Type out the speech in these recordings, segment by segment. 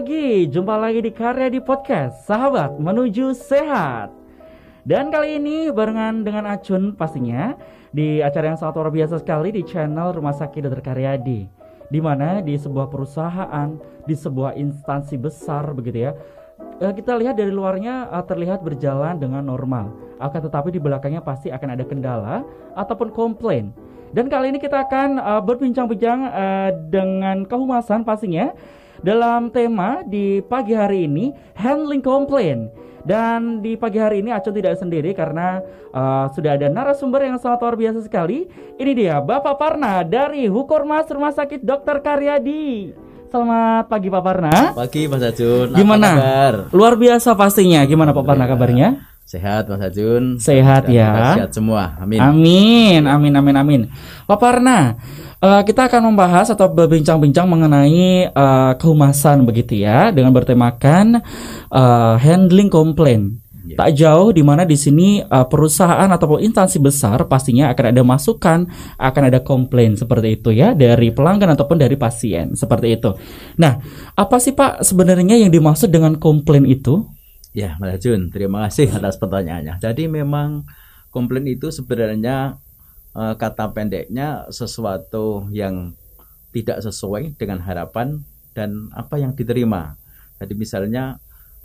Pagi, jumpa lagi di Karya di Podcast Sahabat Menuju Sehat Dan kali ini barengan dengan Acun pastinya Di acara yang sangat luar biasa sekali di channel Rumah Sakit Dr. Karyadi di mana di sebuah perusahaan, di sebuah instansi besar begitu ya eh, kita lihat dari luarnya uh, terlihat berjalan dengan normal. Akan tetapi di belakangnya pasti akan ada kendala ataupun komplain. Dan kali ini kita akan uh, berbincang-bincang dengan kehumasan pastinya dalam tema di pagi hari ini handling complaint. Dan di pagi hari ini Acun tidak sendiri karena uh, sudah ada narasumber yang sangat luar biasa sekali. Ini dia Bapak Parna dari Hukormas Rumah Sakit Dr. Karyadi. Selamat pagi Pak Parna. Pagi Mas Ajun. Gimana? Luar biasa pastinya. Gimana Pak Parna kabarnya? Sehat Mas Ajun. Sehat ya. Sehat semua. Amin. Amin. Amin amin amin. Pak Parna, uh, kita akan membahas atau berbincang-bincang mengenai uh, kehumasan begitu ya dengan bertemakan uh, handling komplain. Ya. Tak jauh di mana di sini uh, perusahaan ataupun instansi besar pastinya akan ada masukan, akan ada komplain seperti itu ya dari pelanggan ataupun dari pasien seperti itu. Nah, apa sih Pak sebenarnya yang dimaksud dengan komplain itu? Ya, Mas Ajun, terima kasih atas pertanyaannya. Jadi memang komplain itu sebenarnya uh, kata pendeknya sesuatu yang tidak sesuai dengan harapan dan apa yang diterima. Jadi misalnya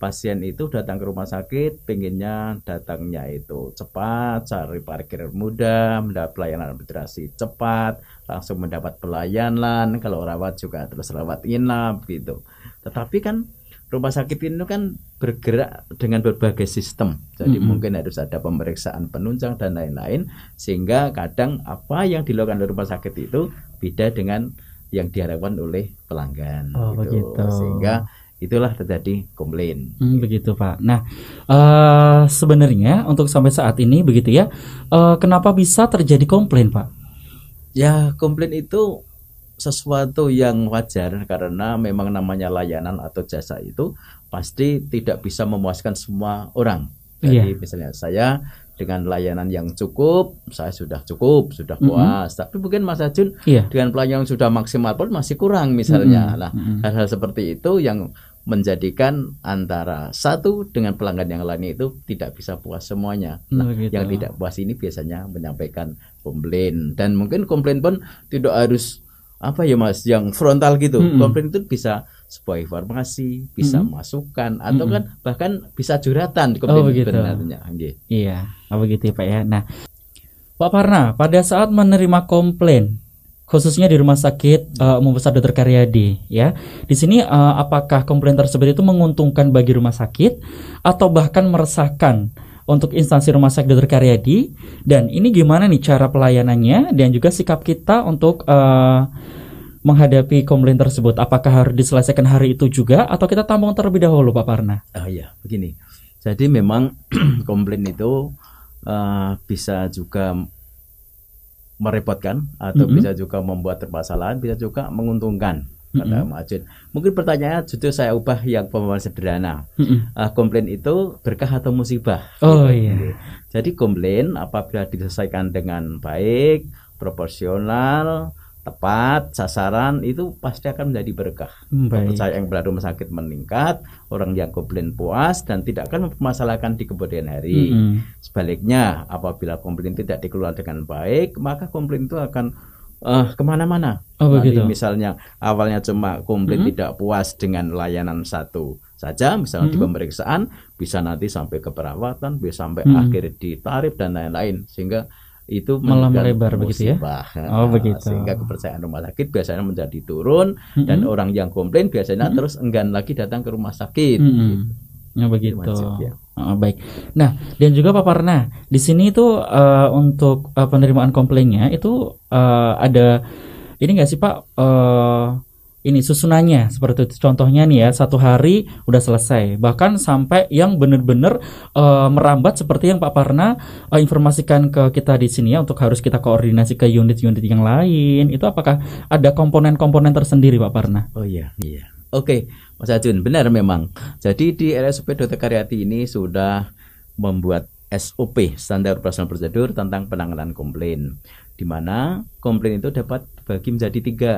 pasien itu datang ke rumah sakit, pengennya datangnya itu cepat, cari parkir mudah, mendapat pelayanan administrasi cepat, langsung mendapat pelayanan, kalau rawat juga terus rawat inap gitu. Tetapi kan rumah sakit ini kan bergerak dengan berbagai sistem. Jadi Mm-mm. mungkin harus ada pemeriksaan penunjang dan lain-lain sehingga kadang apa yang dilakukan oleh rumah sakit itu beda dengan yang diharapkan oleh pelanggan Oh, begitu. Sehingga itulah terjadi komplain. Hmm, begitu Pak. Nah, eh sebenarnya untuk sampai saat ini begitu ya, eh, kenapa bisa terjadi komplain Pak? Ya, komplain itu sesuatu yang wajar karena memang namanya layanan atau jasa itu pasti tidak bisa memuaskan semua orang. Jadi Iya. misalnya saya dengan layanan yang cukup, saya sudah cukup, sudah Mm-mm. puas. Tapi mungkin Mas Ajun Iya. dengan pelayanan yang sudah maksimal pun masih kurang misalnya. Mm-mm. Nah, Mm-mm. hal-hal seperti itu yang menjadikan antara satu dengan pelanggan yang lain itu tidak bisa puas semuanya. Hmm, Nah, begitu. yang tidak puas ini biasanya menyampaikan komplain dan mungkin komplain pun tidak harus apa ya Mas yang frontal gitu. Mm-mm. Komplain itu bisa sebuah informasi, bisa Mm-mm. masukan atau Mm-mm. kan bahkan bisa curhatan Oh, komplain begitu. sebenarnya. Nggih. Iya, oh begitu ya Pak ya. Nah, Pak Parna, pada saat menerima komplain khususnya di rumah sakit eh, Umum Besar Dr. Karyadi ya. Di sini eh, apakah komplain tersebut itu menguntungkan bagi rumah sakit atau bahkan meresahkan untuk instansi rumah sakit Dr. Karyadi dan ini gimana nih cara pelayanannya dan juga sikap kita untuk eh, menghadapi komplain tersebut apakah harus diselesaikan hari itu juga atau kita tampung terlebih dahulu Pak Parna? Oh iya, begini. Jadi memang komplain itu eh, bisa juga merepotkan atau Mhm. bisa juga membuat permasalahan, bisa juga menguntungkan. Kata Mhm. Mas Ajun. Mungkin pertanyaannya justru saya ubah yang pemahaman sederhana. Mm-mm. Eh, komplain itu berkah atau musibah? Oh Gitu. iya. Jadi komplain apabila diselesaikan dengan baik, proporsional, tepat, sasaran itu pasti akan menjadi berkah. Baik. Percaya yang berada rumah sakit meningkat, orang yang komplain puas dan tidak akan mempermasalahkan di kemudian hari. Mm-mm. Sebaliknya, apabila komplain tidak dikelola dengan baik, maka komplain itu akan eh, ke mana-mana. Oh, Nanti begitu. misalnya awalnya cuma komplain Mhm. tidak puas dengan layanan satu saja, misalnya di Mhm. pemeriksaan, bisa nanti sampai ke perawatan, bisa sampai Mhm. akhir di tarif dan lain-lain, sehingga itu Malah melebar begitu ya? Oh, begitu. Sehingga kepercayaan rumah sakit biasanya menjadi turun dan Mm-mm. orang yang komplain biasanya Mhm. terus enggan lagi datang ke rumah sakit. Mm-mm. Ya begitu. Wajib, ya. Oh, baik. Nah, dan juga Pak Parna, di sini itu eh, untuk eh, penerimaan komplainnya itu eh, ada ini nggak sih Pak? Eh, ini susunannya seperti itu. Contohnya nih ya, satu hari udah selesai. Bahkan sampai yang benar-benar eh, merambat seperti yang Pak Parna eh, informasikan ke kita di sini ya untuk harus kita koordinasi ke unit-unit yang lain. Itu apakah ada komponen-komponen tersendiri Pak Parna? Oh iya, iya. Oke, Mas Ajun, benar memang. Jadi di RSUP Dr. Karyati ini sudah membuat SOP standar operasional prosedur tentang penanganan komplain, di mana komplain itu dapat dibagi menjadi tiga.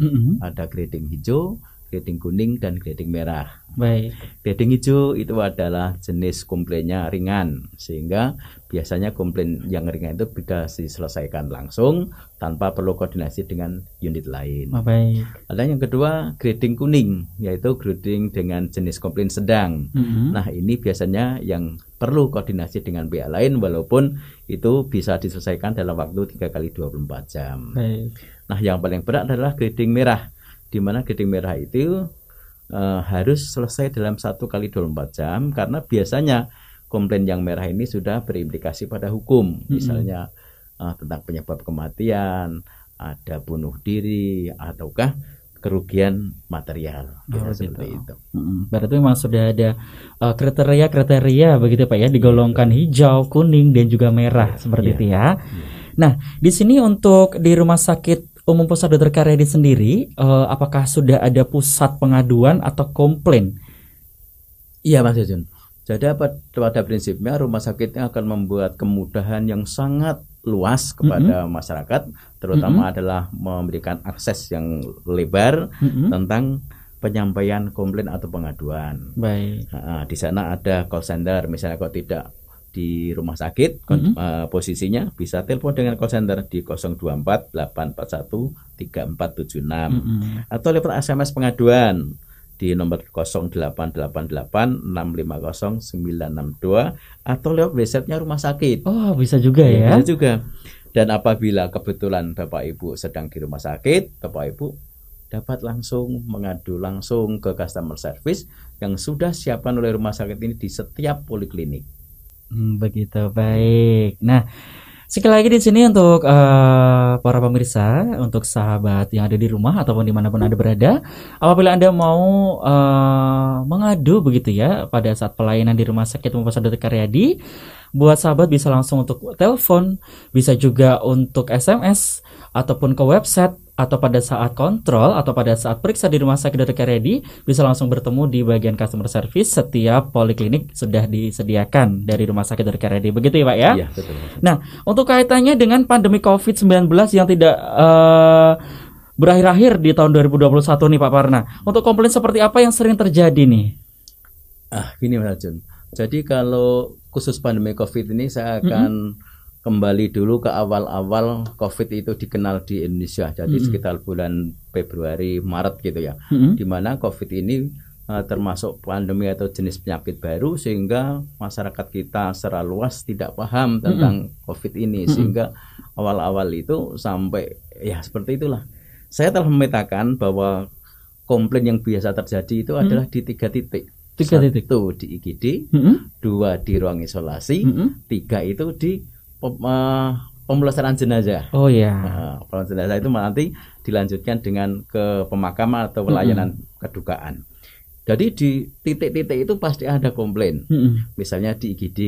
Mm-mm. Ada grading hijau, grading kuning dan grading merah. Baik. Grading hijau itu adalah jenis komplainnya ringan sehingga biasanya komplain yang ringan itu bisa diselesaikan langsung tanpa perlu koordinasi dengan unit lain. Oh, baik. Ada yang kedua grading kuning yaitu grading dengan jenis komplain sedang. Mm-mm. Nah ini biasanya yang perlu koordinasi dengan pihak lain walaupun itu bisa diselesaikan dalam waktu 3 kali 24 jam. Baik. Nah yang paling berat adalah grading merah di mana merah itu eh, harus selesai dalam satu kali 24 jam karena biasanya komplain yang merah ini sudah berimplikasi pada hukum misalnya eh, tentang penyebab kematian ada bunuh diri ataukah kerugian material Oh, gitu. seperti itu. Berarti memang sudah ada uh, kriteria-kriteria begitu Pak ya digolongkan hijau, kuning dan juga merah seperti Iya. itu ya. Nah, di sini untuk di Rumah Sakit Umum Pusat Dr. Karyadi sendiri uh, apakah sudah ada pusat pengaduan atau komplain? Iya Mas Jun. Jadi apa- pada prinsipnya rumah sakitnya akan membuat kemudahan yang sangat luas kepada masyarakat, terutama adalah memberikan akses yang lebar Mm-mm. tentang penyampaian komplain atau pengaduan. Baik. Nah, di sana ada call center, misalnya kok tidak di rumah sakit eh, posisinya bisa telepon dengan call center di 024 841 3476 Mm-mm. atau lewat SMS pengaduan di nomor 0888 650 962 atau lewat websitenya rumah sakit. Oh, bisa juga ya. Bisa juga. Dan apabila kebetulan Bapak Ibu sedang di rumah sakit, Bapak Ibu dapat langsung mengadu langsung ke customer service yang sudah siapkan oleh rumah sakit ini di setiap poliklinik. Hmm, begitu baik. Nah, sekali lagi di sini untuk eh, para pemirsa, untuk sahabat yang ada di rumah ataupun di mana pun anda berada, apabila anda mau eh, mengadu begitu ya pada saat pelayanan di rumah sakit Umum Pusat Dr. Karyadi, buat sahabat bisa langsung untuk telepon, bisa juga untuk SMS ataupun ke website atau pada saat kontrol atau pada saat periksa di rumah sakit Dr. Karyadi bisa langsung bertemu di bagian customer service setiap poliklinik sudah disediakan dari rumah sakit Dr. Karyadi begitu ya Pak ya? Iya, betul. Nah untuk kaitannya dengan pandemi COVID-19 yang tidak eh, berakhir-akhir di tahun 2021 nih Pak Parna untuk komplain seperti apa yang sering terjadi nih? Ah, gini Mas Jun. Jadi kalau khusus pandemi Covid ini saya akan kembali dulu ke awal-awal Covid itu dikenal di Indonesia. Jadi sekitar bulan Februari Maret gitu ya. Mm-mm. Di mana Covid ini eh, termasuk pandemi atau jenis penyakit baru sehingga masyarakat kita secara luas tidak paham tentang Covid ini sehingga awal-awal itu sampai ya seperti itulah. Saya telah memetakan bahwa komplain yang biasa terjadi itu adalah di tiga titik. Tiga titik. Satu di IGD, Mm-mm. dua di ruang isolasi, Mm-mm. tiga itu di pem- eh, pemulasaran jenazah. Oh ya. Nah, pemulasaran jenazah itu nanti dilanjutkan dengan ke pemakaman atau pelayanan kedukaan. Jadi di titik-titik itu pasti ada komplain. Mm-mm. Misalnya di IGD.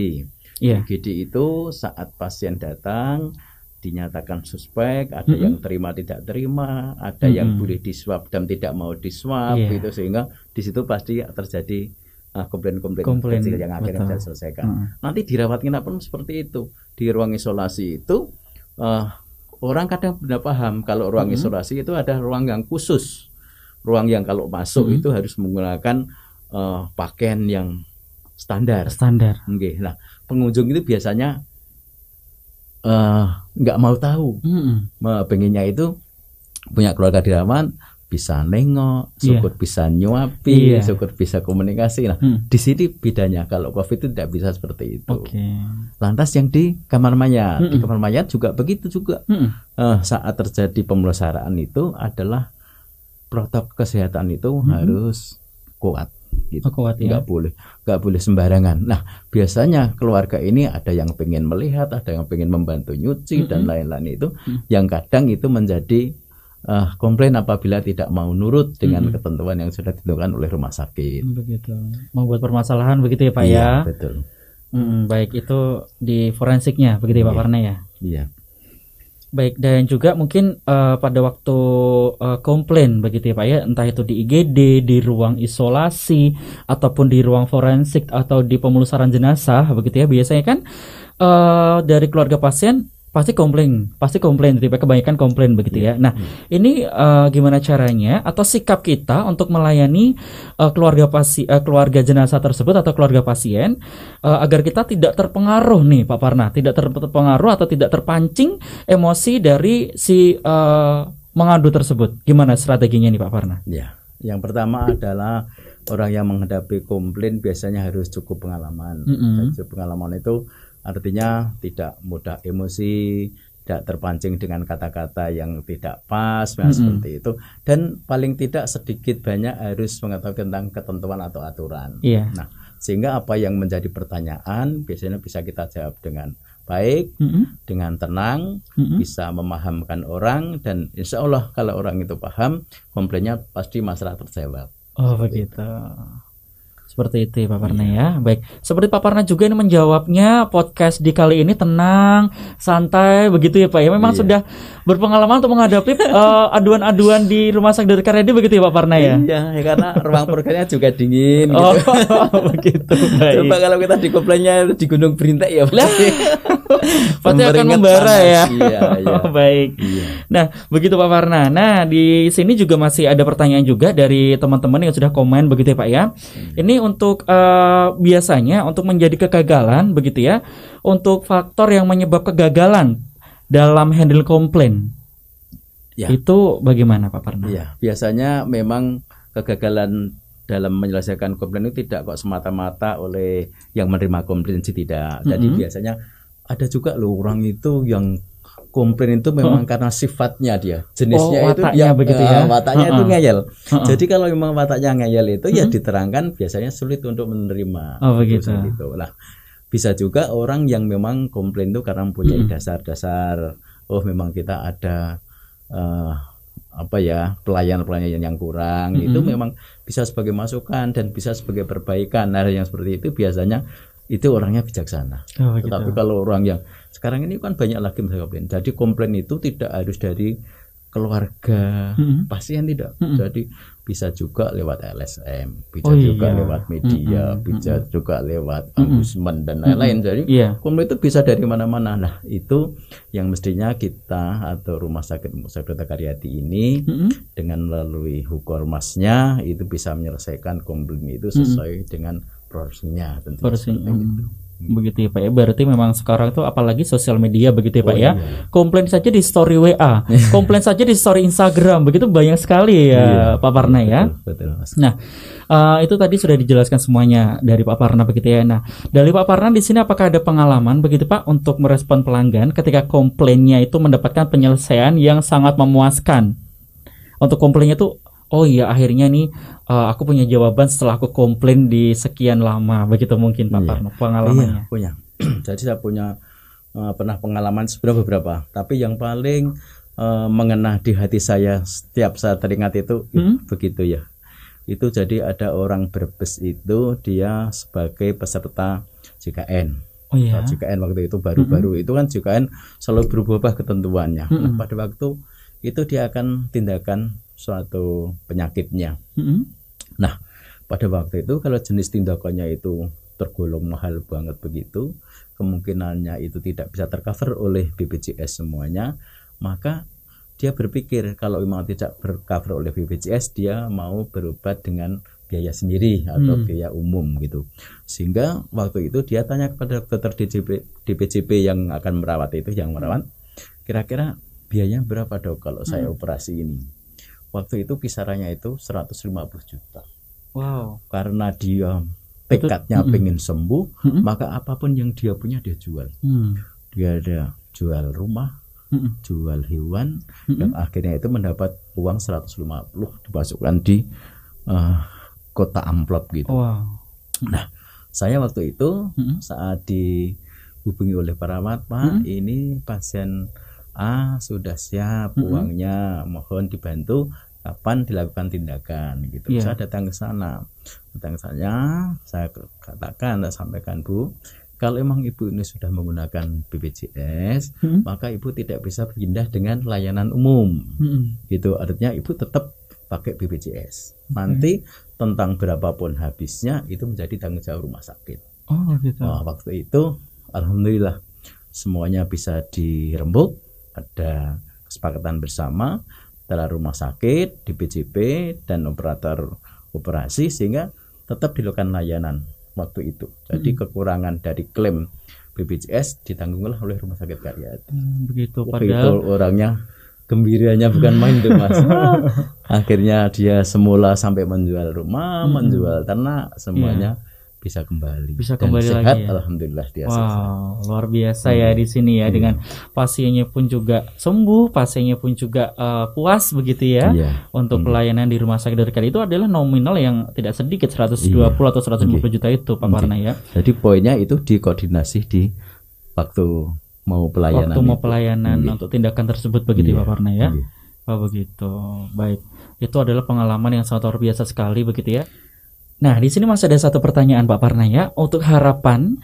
Iya. IGD itu saat pasien datang dinyatakan suspek, ada yang terima tidak terima, ada yang boleh diswab dan tidak mau diswab Iya. gitu sehingga di situ pasti terjadi komplain-komplain Komplain, kecil yang akhirnya betul. bisa diselesaikan. Mm. Nanti dirawat inap pun seperti itu. Di ruang isolasi itu uh, orang kadang tidak paham kalau ruang isolasi itu ada ruang yang khusus. Ruang yang kalau masuk itu harus menggunakan uh, pakaian yang standar. Standar. Oke, Nah, pengunjung itu biasanya eh, nggak mau tahu. Ma- Pengennya itu punya keluarga dirawat, bisa nengok, syukur bisa nyuapi, Iya. syukur bisa komunikasi. Nah, Hmm. di sini bedanya kalau COVID itu tidak bisa seperti itu. Oke. Lantas yang di kamar mayat, di Mm-mm. kamar mayat juga begitu juga. Mm-mm. Eh, saat terjadi pemulasaran itu adalah protokol kesehatan itu harus kuat. Gitu. Oh, kuat ya. nggak boleh nggak boleh sembarangan nah biasanya keluarga ini ada yang pengen melihat ada yang pengen membantu nyuci dan lain-lain itu yang kadang itu menjadi eh, komplain apabila tidak mau nurut dengan ketentuan yang sudah ditentukan oleh rumah sakit Begitu. Membuat permasalahan begitu ya Pak Iya, ya. betul Mm, baik itu di forensiknya begitu ya Pak Parna ya. iya Baik dan juga mungkin eh, pada waktu eh, komplain begitu ya Pak ya, entah itu di IGD, di ruang isolasi ataupun di ruang forensik atau di pemulasaran jenazah begitu ya. Biasanya kan eh, dari keluarga pasien pasti komplain, pasti komplain, tipe kebanyakan komplain begitu ya. Nah, ini eh, gimana caranya atau sikap kita untuk melayani eh, keluarga pasi, eh, keluarga jenazah tersebut atau keluarga pasien eh, agar kita tidak terpengaruh nih, Pak Parna, tidak ter- terpengaruh atau tidak terpancing emosi dari si eh, mengadu tersebut. Gimana strateginya nih, Pak Parna? Ya, yang pertama adalah orang yang menghadapi komplain biasanya harus cukup pengalaman. Mm-mm. Dan cukup pengalaman itu artinya tidak mudah emosi, tidak terpancing dengan kata-kata yang tidak pas, nah, Mm-mm. seperti itu. Dan paling tidak sedikit banyak harus mengetahui tentang ketentuan atau aturan. Iya. Nah, sehingga apa yang menjadi pertanyaan biasanya bisa kita jawab dengan baik, Mm-mm. dengan tenang, Mm-mm. bisa memahamkan orang dan insya Allah kalau orang itu paham komplainnya pasti masalah terjawab. Oh begitu. Seperti itu ya Pak Parna ya. Baik. Seperti Pak Parna juga ini menjawabnya podcast di kali ini tenang, santai begitu ya Pak ya. Memang Iya. sudah berpengalaman untuk menghadapi eh, aduan-aduan di rumah sakit dari Karedi begitu ya Pak Parna ya. Iya, ya karena ruang programnya juga dingin. Oh gitu. begitu. Baik. Coba kalau kita di komplainnya di Gunung Berintek ya. Pasti akan membara panas. ya. Iya, iya. Oh, baik. Iya. Nah, begitu Pak Farna. Nah, di sini juga masih ada pertanyaan juga dari teman-teman yang sudah komen begitu ya Pak ya. Ini untuk eh, biasanya untuk menjadi kegagalan begitu ya, untuk faktor yang menyebab kegagalan dalam handle komplain. Ya. Itu bagaimana Pak Farna? Iya, biasanya memang kegagalan dalam menyelesaikan komplain itu tidak kok semata-mata oleh yang menerima komplain sih tidak. Jadi Mhm. biasanya ada juga loh orang itu yang komplain itu memang karena sifatnya dia jenisnya Oh, itu yang begitu eh, ya? wataknya itu Heeh. ngeyel. Heeh. Jadi kalau memang wataknya ngeyel itu ya diterangkan biasanya sulit untuk menerima. Oh, begitu. Seperti itu. Nah, bisa juga orang yang memang komplain itu karena mempunyai Mm-mm. dasar-dasar oh memang kita ada eh, apa ya pelayan-pelayan yang kurang itu Mm-mm. memang bisa sebagai masukan dan bisa sebagai perbaikan. Nah, yang seperti itu biasanya itu orangnya bijaksana. Oh, begitu. Tetapi kalau orang yang sekarang ini kan banyak lagi misalnya komplain. Jadi komplain itu tidak harus dari keluarga Mm-mm. pasien tidak. Mm-mm. Jadi bisa juga lewat LSM, bisa Oh, juga iya. lewat media, Mm-mm. bisa juga lewat ombudsman dan lain-lain. Jadi Iya. komplain itu bisa dari mana-mana. Nah, itu yang mestinya kita atau rumah sakit Dr. Karyadi ini Mm-mm. dengan melalui hukormasnya itu bisa menyelesaikan komplain itu sesuai dengan porsinya tentunya Porsi- seperti mm. itu. Begitu ya Pak ya. Berarti memang sekarang tuh apalagi sosial media begitu ya Pak Oh, ya. iya. Komplain saja di story WA, komplain saja di story Instagram. Begitu banyak sekali ya Iya, Pak Parna ya. Betul, betul, Mas. Nah, eh, itu tadi sudah dijelaskan semuanya dari Pak Parna begitu ya. Nah, dari Pak Parna di sini apakah ada pengalaman begitu Pak untuk merespon pelanggan ketika komplainnya itu mendapatkan penyelesaian yang sangat memuaskan? Untuk komplainnya itu oh iya akhirnya nih eh, aku punya jawaban setelah aku komplain di sekian lama. Begitu mungkin Pak Iya. Pengalamannya. Iya, punya. Jadi saya punya eh, pernah pengalaman sebenarnya beberapa, tapi yang paling eh, mengena di hati saya setiap saya teringat itu Hmm? begitu ya. Itu jadi ada orang berbes itu dia sebagai peserta JKN. Oh iya. JKN waktu itu baru-baru itu kan JKN selalu berubah ketentuannya. Nah, Mm-mm. pada waktu itu dia akan tindakan suatu penyakitnya. Mm-mm. Nah, pada waktu itu kalau jenis tindakannya itu tergolong mahal banget begitu, kemungkinannya itu tidak bisa tercover oleh BPJS semuanya, maka dia berpikir kalau memang tidak bercover oleh BPJS, dia mau berobat dengan biaya sendiri atau Hmm. biaya umum gitu. Sehingga waktu itu dia tanya kepada dokter DJP, DPJP yang akan merawat itu, yang merawat, kira-kira biayanya berapa dok kalau saya operasi ini? Waktu itu kisarannya itu 150 juta Wow. karena dia tekadnya Mm-mm. pengen sembuh Mm-mm. maka apa pun yang dia punya dia jual Hmm. dia ada jual rumah Mm-mm. jual hewan Mm-mm. dan akhirnya itu mendapat uang 150 dimasukkan di eh, kota amplop gitu Wow. saya waktu itu Mm-mm. saat dihubungi oleh perawat pak ini pasien A sudah siap Mm-mm. uangnya mohon dibantu kapan dilakukan tindakan gitu Iya. saya datang ke sana datang ke sana saya katakan saya sampaikan bu kalau emang ibu ini sudah menggunakan BPJS Mm-mm. maka ibu tidak bisa pindah dengan layanan umum Mm-mm. gitu artinya ibu tetap pakai BPJS nanti tentang berapapun habisnya itu menjadi tanggung jawab rumah sakit Oh gitu. Wah, waktu itu alhamdulillah semuanya bisa dirembuk, ada kesepakatan bersama antara rumah sakit, DPJP dan operator operasi sehingga tetap dilakukan layanan waktu itu. Jadi Hmm. kekurangan dari klaim BPJS ditanggunglah oleh rumah sakit Karyadi. Hmm, begitu Waktu itu padahal orangnya gembiranya bukan main tuh mas. Akhirnya dia semula sampai menjual rumah, menjual ternak, semuanya bisa kembali. Hmm. Bisa Dan kembali sehat, lagi ya. Alhamdulillah dia sehat. Wow, luar biasa ya di sini ya Iya. dengan pasiennya pun juga sembuh, pasiennya pun juga eh, puas begitu ya. Iya. Untuk pelayanan di rumah sakit Dorkali itu adalah nominal yang tidak sedikit 120 Iya. atau 150 juta itu Pak Oke. Parna ya. Jadi poinnya itu dikoordinasi di waktu mau pelayanan. Waktu mau pelayanan Iya. untuk tindakan tersebut begitu Iya. Pak Parna ya. Iya. Oh begitu. Baik. Itu adalah pengalaman yang sangat luar biasa sekali begitu ya. Nah, di sini masih ada satu pertanyaan Pak Parna ya. Untuk harapan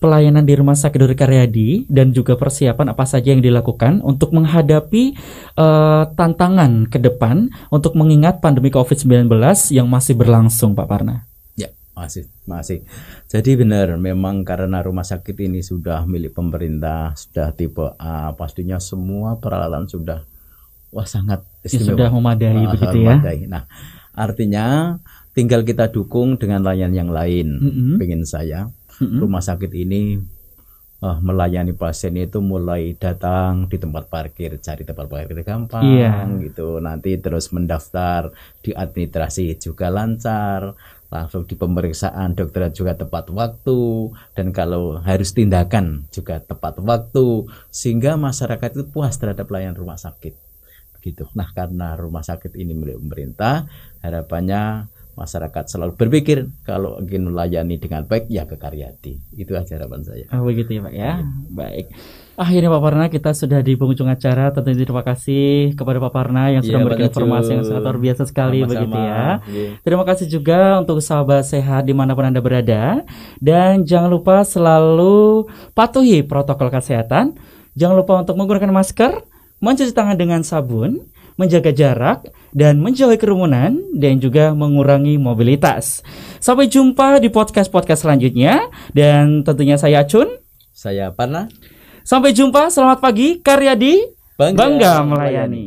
pelayanan di Rumah Sakit Dori Karyadi dan juga persiapan apa saja yang dilakukan untuk menghadapi eh, tantangan ke depan untuk mengingat pandemi COVID-19 yang masih berlangsung Pak Parna. Ya, masih, masih. Jadi benar, memang karena rumah sakit ini sudah milik pemerintah, sudah tipe A, pastinya semua peralatan sudah wah sangat Ya, sudah memadai begitu ya. memadai. Nah, artinya tinggal kita dukung dengan layanan yang lain. Mm-mm. Pengen saya Mm-mm. rumah sakit ini ah, melayani pasien itu mulai datang di tempat parkir, cari tempat parkir gampang Iya. gitu. Nanti terus mendaftar di administrasi juga lancar. Langsung di pemeriksaan dokter juga tepat waktu dan kalau harus tindakan juga tepat waktu sehingga masyarakat itu puas terhadap pelayanan rumah sakit gitu. Nah, karena rumah sakit ini milik pemerintah, harapannya masyarakat selalu berpikir kalau ingin melayani dengan baik ya ke Karyadi. Itu aja harapan saya. Oh begitu ya Pak ya. Baik. Akhirnya Pak Parna kita sudah di penghujung acara. Tentunya terima kasih kepada Pak Parna yang sudah Iya, memberikan informasi yang sangat luar biasa sekali Sama-sama. begitu ya. Iya. Terima kasih juga untuk sahabat sehat di mana pun Anda berada. Dan jangan lupa selalu patuhi protokol kesehatan. Jangan lupa untuk menggunakan masker, mencuci tangan dengan sabun, menjaga jarak, dan menjauhi kerumunan, dan juga mengurangi mobilitas. Sampai jumpa di podcast-podcast selanjutnya. Dan tentunya saya Acun. Saya Parna. Sampai jumpa, selamat pagi, Karyadi. Bangga Bangga melayani. melayani.